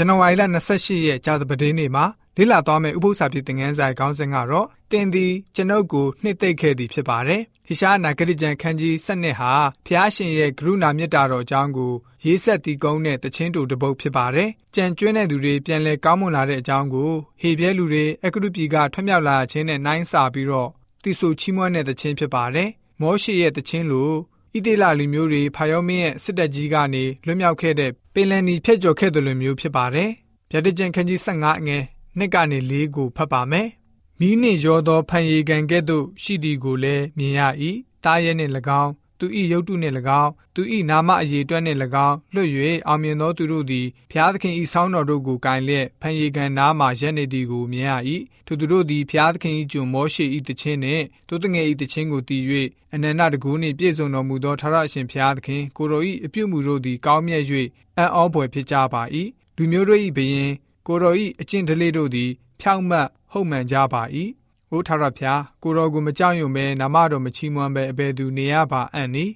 ဇန်နဝါရီလ28ရက်ကြာသပတေးနေ့မှာလေ့လာသွားမယ့်ဥပုသ္စာပြေသင်ခန်းစာခေါင်းစဉ်ကတော့တင်သည်ကျွန်ုပ်ကိုနှစ်သိမ့်ခဲ့သည်ဖြစ်ပါတယ်။ဟိရှားနာဂရိကျန်ခန်းကြီး7ဟာဖျားရှင်ရဲ့ကရုဏာမေတ္တာတော်အကြောင်းကိုရေးဆက်တည်ကုန်းတဲ့တခြင်းတူတစ်ပုဒ်ဖြစ်ပါတယ်။ကြံကျွင်းတဲ့သူတွေပြန်လဲကောင်းမွန်လာတဲ့အကြောင်းကိုဟေပြဲလူတွေအကရုပြည်ကထွတ်မြောက်လာခြင်းနဲ့နှိုင်းစာပြီးတော့တိဆိုချီးမွမ်းတဲ့တခြင်းဖြစ်ပါတယ်။မောရှေရဲ့တခြင်းလို ဣတိလလူမျိုးတွေဖာယောမင်းရဲ့စစ်တပ်ကြီးကနေလွတ်မြောက်ခဲ့တဲ့ပင်လန်နီဖျက်ကျော်ခဲ့တဲ့လူမျိုးဖြစ်ပါတယ်။ဗျာဒိကျန်ခန်းကြီး15အငယ်နှစ်ကနေ၄ကိုဖတ်ပါမယ်။မိနှင့်ရောသောဖန်ရီကံကဲ့သို့ရှိသည်ကိုလည်းမြင်ရ၏။တားရဲနှင့်၎င်း သူ၏ရုပ်တုနှင့်၎င်းသူ၏နာမအရေးအတွက်နှင့်၎င်းလွတ်၍အောင်မြင်သောသူတို့သည်ဖျားသခင်၏ဆောင်းတော်တို့ကိုကင်လျက်ဖန်ရီကံနားမှရက်နေသည်ကိုမြင်ရ၏ထိုသူတို့သည်ဖျားသခင်၏ကျွန်မောရှေ၏တခြင်းနှင့်တို့တငယ်၏တခြင်းကိုတည်၍အနန္တတကူနှင့်ပြည့်စုံတော်မူသောထာဝရအရှင်ဖျားသခင်ကိုရော၏အပြုမှုတို့သည်ကောင်းမြတ်၍အံ့ဩဖွယ်ဖြစ်ကြပါ၏လူမျိုးတို့၏ဘယင်ကိုရော၏အကျင့်ဒလေးတို့သည်ဖြောင့်မတ်ဟုတ်မှန်ကြပါ၏။ အိုထာရဖျားကိုတော်ကိုမကြောက်ရွံ့ဘဲနာမတော်မချီးမွမ်းဘဲအဘယ်သူနေရပါအံ့နီ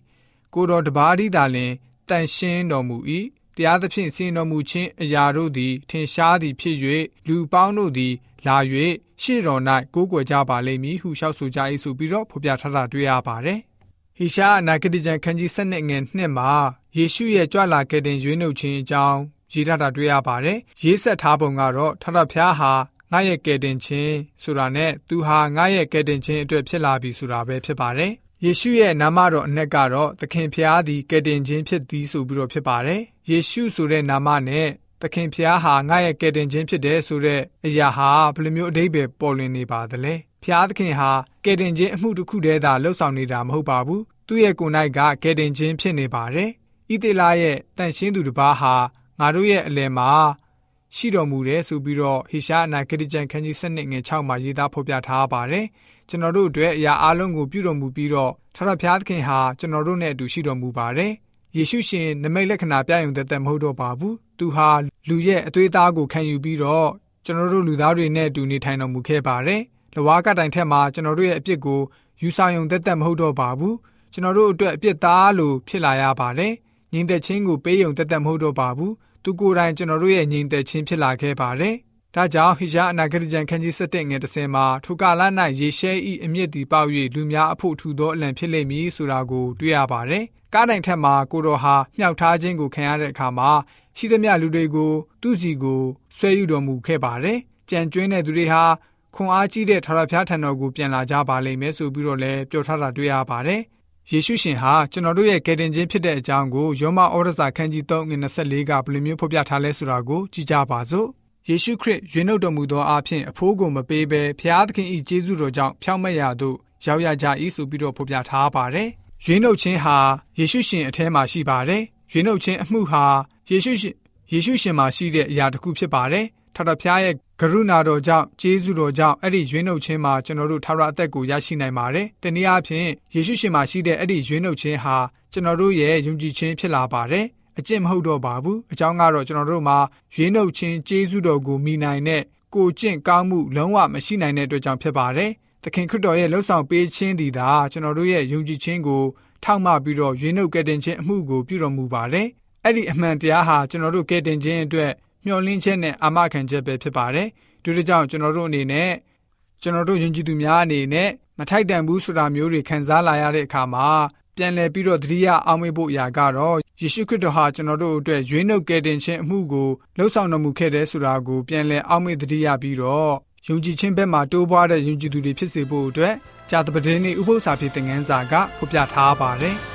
ကိုတော်တပါးဒီသာလင်တန်ရှင်းတော်မူ၏တရားသဖြင့်စင်တော်မူခြင်းအရာတို့သည် ထင်ရှားသည်ဖြစ်၍လူပေါင်းတို့သည်လာ၍ရှေ့တော်၌ကိုးကွယ်ကြပါလိမ့်မည်ဟုလျှောက်ဆိုကြ၏ဆိုပြီးတော့ဖော်ပြထားတာတွေ့ရပါတယ်။ဟိရှားအနာဂတိကျမ်းခန်းကြီး7ငွေ2မှာယေရှုရဲ့ကြွလာခဲ့တဲ့ရွေးနှုတ်ခြင်းအကြောင်းရေးထားတာတွေ့ရပါတယ်။ရေးဆက်ထားပုံကတော့ထထဖျားဟာ ငါရဲ့ကယ်တင်ခြင်းဆိုတာနဲ့သူဟာငါရဲ့ကယ်တင်ခြင်းအတွက်ဖြစ်လာပြီဆိုတာပဲဖြစ်ပါတယ်။ယေရှုရဲ့နာမတော်အနက်ကတော့သခင်ဖျားသည်ကယ်တင်ခြင်းဖြစ်သည်ဆိုပြီးတော့ဖြစ်ပါတယ်။ယေရှုဆိုတဲ့နာမနဲ့သခင်ဖျားဟာငါရဲ့ကယ်တင်ခြင်းဖြစ်တယ်ဆိုတဲ့အရာဟာဘယ်လိုမျိုးအတိတ်ပဲပေါ်လွင်နေပါသလဲ။ဖျားသခင်ဟာကယ်တင်ခြင်းအမှုတစ်ခုတည်းသာလှုပ်ဆောင်နေတာမဟုတ်ပါဘူး။သူ့ရဲ့ကိုယ်၌ကကယ်တင်ခြင်းဖြစ်နေပါတယ်။ဣသေလရဲ့တန်ရှင်းသူတစ်ပါးဟာငါတို့ရဲ့အလယ်မှာ ရှိတော်မူတယ်ဆိုပြီးတော့ဟေရှားအနာဂတိကျမ်းခန်းကြီး7ငွေ6မှာရေးသားဖော်ပြထားပါတယ်။ကျွန်တော်တို့အတွက်အရာအလုံးကိုပြုတော်မူပြီးတော့ထာဝရဘုရားသခင်ဟာကျွန်တော်တို့နဲ့အတူရှိတော်မူပါတယ်။ယေရှုရှင်နမိတ်လက္ခဏာပြယုံတဲ့တဲ့မဟုတ်တော့ပါဘူး။သူဟာလူရဲ့အသွေးသားကိုခံယူပြီးတော့ကျွန်တော်တို့လူသားတွေနဲ့အတူနေထိုင်တော်မူခဲ့ပါတယ်။လဝါကတိုင်ထက်မှာကျွန်တော်တို့ရဲ့အပြစ်ကိုယူဆောင်ယုံတဲ့တဲ့မဟုတ်တော့ပါဘူး။ကျွန်တော်တို့အတွက်အပြစ်သားလို့ဖြစ်လာရပါတယ်။ညီတဲ့ချင်းကိုပေးယုံတဲ့တဲ့မဟုတ်တော့ပါဘူး။ သူကိုယ်တိုင်ကျွန်တော်တို့ရဲ့ညီင်သက်ချင်းဖြစ်လာခဲ့ပါတယ်။ဒါကြောင့်ဟိရှားအနာဂတ်ကျန်ခန်းကြီး7ငယ်30မှာထိုကာလ၌ယေရှဲဤအမြင့်တီပေါ၍လူများအဖို့ထူသောအလံဖြစ်လိမ့်မည်ဆိုတာကိုတွေ့ရပါတယ်။ကားတိုင်ထက်မှာကိုတော်ဟာမြောက်ထားခြင်းကိုခံရတဲ့အခါမှာရှိသမျှလူတွေကိုသူ့စီကိုဆွဲယူတော်မူခဲ့ပါတယ်။ကြံကျွင်းတဲ့သူတွေဟာခွန်အားကြီးတဲ့ထာဝရဘုရားထံတော်ကိုပြန်လာကြပါလိမ့်မယ်ဆိုပြီးတော့လည်းပြောထားတာတွေ့ရပါတယ်။ ယေရှုရှင်ဟာကျွန်တော်တို့ရဲ့ကယ်တင်ခြင်းဖြစ်တဲ့အကြောင်းကိုယောမဩရစာခန်းကြီး3ငွေ24ကဘယ်လိုမျိုးဖော်ပြထားလဲဆိုတာကိုကြည့်ကြပါစို့ယေရှုခရစ်ရွေးနှုတ်တော်မူသောအားဖြင့်အဖိုးကိုမပေးဘဲဖျားသခင်၏ကျေးဇူးတော်ကြောင့်ဖြောင့်မတ်ရာသို့ရောက်ရကြ၏ဆိုပြီးတော့ဖော်ပြထားပါတယ်ရွေးနှုတ်ခြင်းဟာယေရှုရှင်အထဲမှာရှိပါတယ်ရွေးနှုတ်ခြင်းအမှုဟာယေရှုရှင်ယေရှုရှင်မှာရှိတဲ့အရာတစ်ခုဖြစ်ပါတယ်ထထဖျားရဲ့က ရုဏာတော်ကြောင့်ကျေးဇူးတော်ကြောင့်အဲ့ဒီရွေးနှုတ်ခြင်းမှာကျွန်တော်တို့ထာဝရအသက်ကိုရရှိနိုင်ပါတယ်။တနည်းအားဖြင့်ယေရှုရှင်မှာရှိတဲ့အဲ့ဒီရွေးနှုတ်ခြင်းဟာကျွန်တော်တို့ရဲ့ယုံကြည်ခြင်းဖြစ်လာပါတယ်။အကျင့်မဟုတ်တော့ပါဘူး။အကြောင်းကတော့ကျွန်တော်တို့မှာရွေးနှုတ်ခြင်းကျေးဇူးတော်ကိုမိနိုင်တဲ့ကိုကျင့်ကောင်းမှုလုံးဝမရှိနိုင်တဲ့အတွက်ကြောင့်ဖြစ်ပါတယ်။သခင်ခရစ်တော်ရဲ့လှုပ်ဆောင်ပေးခြင်းသည်သာကျွန်တော်တို့ရဲ့ယုံကြည်ခြင်းကိုထောက်မပြီးတော့ရွေးနှုတ်ကယ်တင်ခြင်းအမှုကိုပြုတော်မူပါတယ်။အဲ့ဒီအမှန်တရားဟာကျွန်တော်တို့ကယ်တင်ခြင်းအတွက် မျှော်လင့်ချက်နဲ့အာမခံချက်ပဲဖြစ်ပါတယ်။ဒီလိုကြောင့်ကျွန်တော်တို့အနေနဲ့ကျွန်တော်တို့ယဉ်ကျေးသူများအနေနဲ့မထိုက်တန်ဘူးဆိုတာမျိုးတွေခံစားလာရတဲ့အခါမှာပြန်လည်ပြီးတော့သတိရအောင်မေ့ဖို့အရာကတော့ယေရှုခရစ်တော်ဟာကျွန်တော်တို့အတွက်ရွေးနှုတ်ကယ်တင်ခြင်းအမှုကိုလှုပ်ဆောင်တော်မူခဲ့တဲ့ဆိုတာကိုပြန်လည်အောင်မေ့သတိရပြီးတော့ယုံကြည်ခြင်းဘက်မှာတိုးပွားတဲ့ယုံကြည်သူတွေဖြစ်စေဖို့အတွက်ဂျာတပဒင်းနေဥပု္ပ္ပစာဖြစ်တဲ့ငန်းစာကဖော်ပြထားပါတယ်။